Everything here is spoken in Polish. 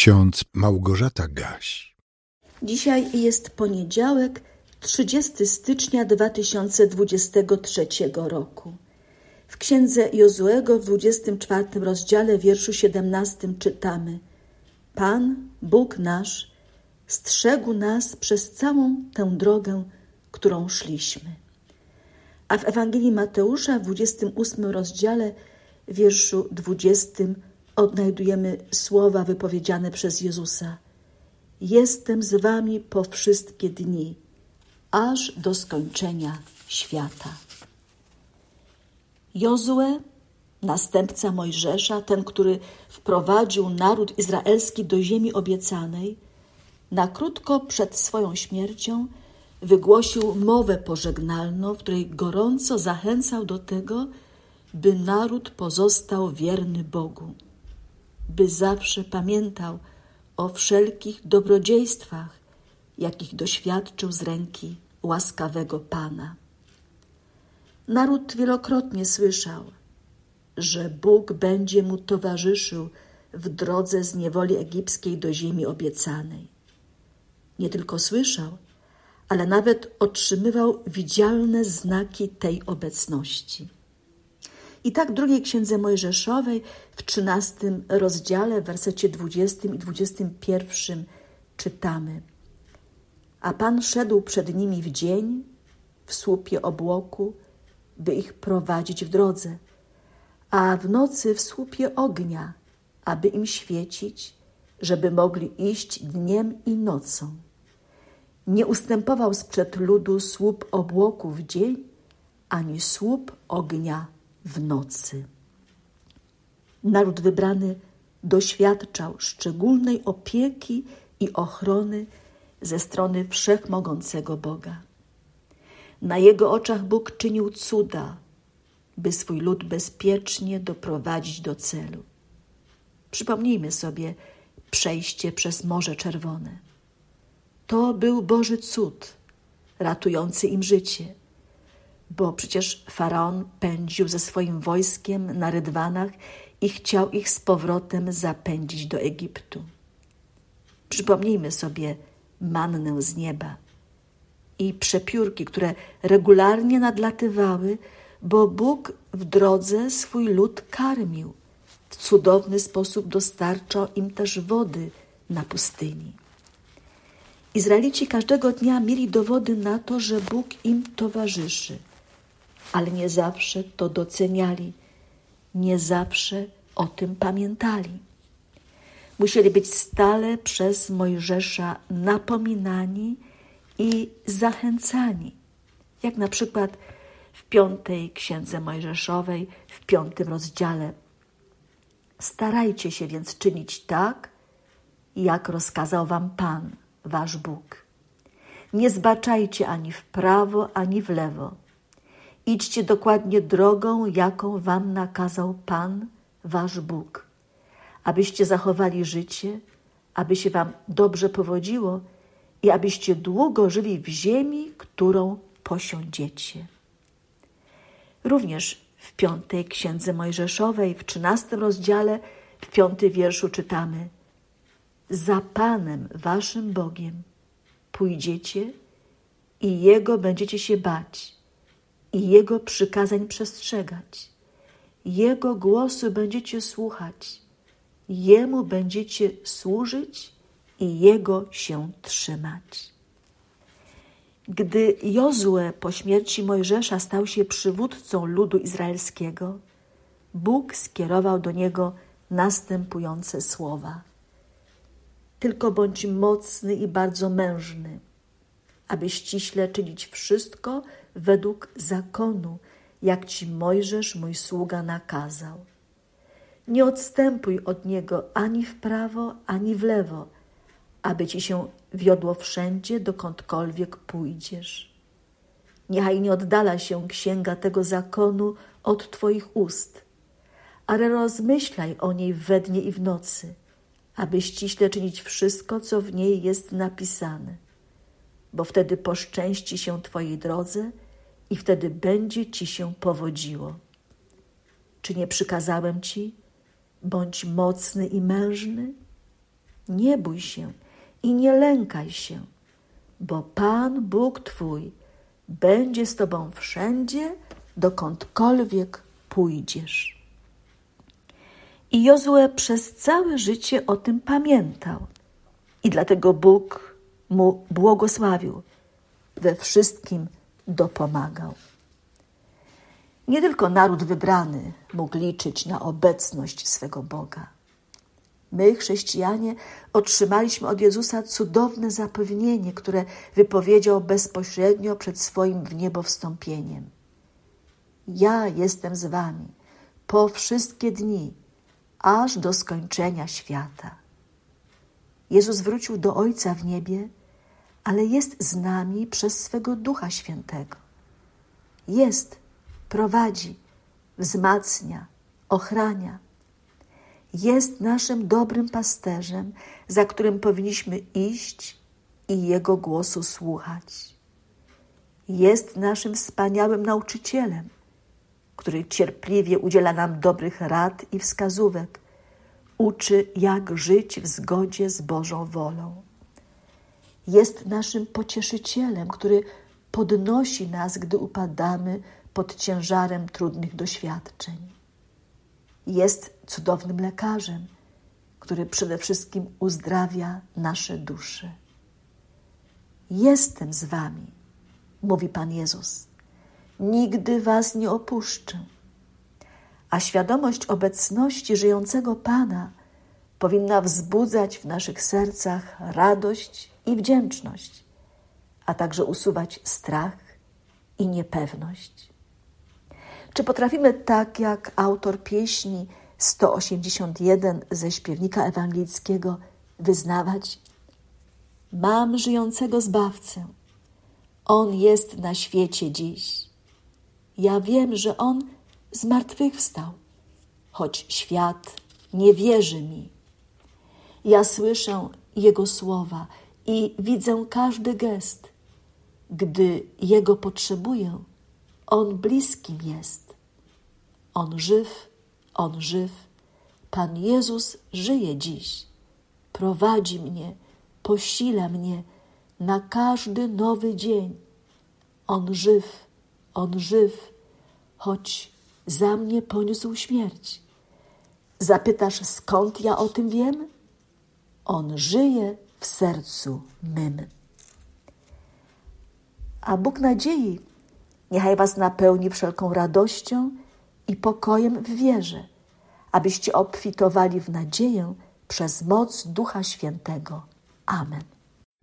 ksiądz Małgorzata Gaś. Dzisiaj jest poniedziałek, 30 stycznia 2023 roku. W księdze Jozuego w 24 rozdziale wierszu 17 czytamy: Pan, Bóg nasz, strzegł nas przez całą tę drogę, którą szliśmy. A w Ewangelii Mateusza w 28 rozdziale, wierszu 20 odnajdujemy słowa wypowiedziane przez Jezusa: Jestem z wami po wszystkie dni, aż do skończenia świata. Jozue, następca Mojżesza, ten, który wprowadził naród izraelski do ziemi obiecanej, na krótko przed swoją śmiercią wygłosił mowę pożegnalną, w której gorąco zachęcał do tego, by naród pozostał wierny Bogu, by zawsze pamiętał o wszelkich dobrodziejstwach, jakich doświadczył z ręki łaskawego Pana. Naród wielokrotnie słyszał, że Bóg będzie mu towarzyszył w drodze z niewoli egipskiej do ziemi obiecanej. Nie tylko słyszał, ale nawet otrzymywał widzialne znaki tej obecności. I tak w drugiej księdze Mojżeszowej w trzynastym rozdziale, w wersecie dwudziestym i dwudziestym pierwszym czytamy: A Pan szedł przed nimi w dzień, w słupie obłoku, by ich prowadzić w drodze, a w nocy w słupie ognia, aby im świecić, żeby mogli iść dniem i nocą. Nie ustępował sprzed ludu słup obłoku w dzień, ani słup ognia w nocy. Naród wybrany doświadczał szczególnej opieki i ochrony ze strony wszechmogącego Boga. Na jego oczach Bóg czynił cuda, by swój lud bezpiecznie doprowadzić do celu. Przypomnijmy sobie przejście przez Morze Czerwone. To był Boży cud, ratujący im życie, bo przecież faraon pędził ze swoim wojskiem na rydwanach i chciał ich z powrotem zapędzić do Egiptu. Przypomnijmy sobie mannę z nieba i przepiórki, które regularnie nadlatywały, bo Bóg w drodze swój lud karmił. W cudowny sposób dostarczał im też wody na pustyni. Izraelici każdego dnia mieli dowody na to, że Bóg im towarzyszy, ale nie zawsze to doceniali, nie zawsze o tym pamiętali. Musieli być stale przez Mojżesza napominani i zachęcani, jak na przykład w piątej księdze Mojżeszowej, w piątym rozdziale. Starajcie się więc czynić tak, jak rozkazał wam Pan, wasz Bóg. Nie zbaczajcie ani w prawo, ani w lewo. Idźcie dokładnie drogą, jaką wam nakazał Pan, wasz Bóg, abyście zachowali życie, aby się wam dobrze powodziło i abyście długo żyli w ziemi, którą posiądziecie. Również w piątej księdze Mojżeszowej, w trzynastym rozdziale, w piątym wierszu czytamy: Za Panem waszym Bogiem pójdziecie i Jego będziecie się bać, i Jego przykazań przestrzegać. Jego głosu będziecie słuchać, Jemu będziecie służyć i Jego się trzymać. Gdy Jozue po śmierci Mojżesza stał się przywódcą ludu izraelskiego, Bóg skierował do niego następujące słowa: Tylko bądź mocny i bardzo mężny, aby ściśle czynić wszystko według zakonu, jak ci Mojżesz, mój sługa, nakazał. Nie odstępuj od niego ani w prawo, ani w lewo aby ci się wiodło wszędzie, dokądkolwiek pójdziesz. Niechaj nie oddala się księga tego zakonu od Twoich ust, ale rozmyślaj o niej we dnie i w nocy, aby ściśle czynić wszystko, co w niej jest napisane, bo wtedy poszczęści się Twojej drodze i wtedy będzie Ci się powodziło. Czy nie przykazałem Ci, bądź mocny i mężny? Nie bój się i nie lękaj się, bo Pan Bóg Twój będzie z Tobą wszędzie, dokądkolwiek pójdziesz. I Jozue przez całe życie o tym pamiętał. I dlatego Bóg mu błogosławił, we wszystkim dopomagał. Nie tylko naród wybrany mógł liczyć na obecność swego Boga. My, chrześcijanie, otrzymaliśmy od Jezusa cudowne zapewnienie, które wypowiedział bezpośrednio przed swoim w niebo wstąpieniem. Ja jestem z wami po wszystkie dni, aż do skończenia świata. Jezus wrócił do Ojca w niebie, ale jest z nami przez swego Ducha Świętego. Jest, prowadzi, wzmacnia, ochrania. Jest naszym dobrym pasterzem, za którym powinniśmy iść i Jego głosu słuchać. Jest naszym wspaniałym nauczycielem, który cierpliwie udziela nam dobrych rad i wskazówek, uczy, jak żyć w zgodzie z Bożą wolą. Jest naszym pocieszycielem, który podnosi nas, gdy upadamy pod ciężarem trudnych doświadczeń. Jest cudownym lekarzem, który przede wszystkim uzdrawia nasze dusze. Jestem z Wami, mówi Pan Jezus. Nigdy Was nie opuszczę. A świadomość obecności żyjącego Pana powinna wzbudzać w naszych sercach radość i wdzięczność, a także usuwać strach i niepewność. Czy potrafimy tak jak autor pieśni 181 ze śpiewnika ewangelickiego wyznawać: Mam żyjącego zbawcę. On jest na świecie dziś. Ja wiem, że on zmartwychwstał, choć świat nie wierzy mi. Ja słyszę Jego słowa i widzę każdy gest. Gdy Jego potrzebuję, On bliskim jest. On żyw, On żyw. Pan Jezus żyje dziś. Prowadzi mnie, posila mnie na każdy nowy dzień. On żyw, On żyw, choć za mnie poniósł śmierć. Zapytasz, skąd ja o tym wiem? On żyje w sercu mym. A Bóg nadziei niechaj Was napełni wszelką radością i pokojem w wierze, abyście obfitowali w nadzieję przez moc Ducha Świętego. Amen.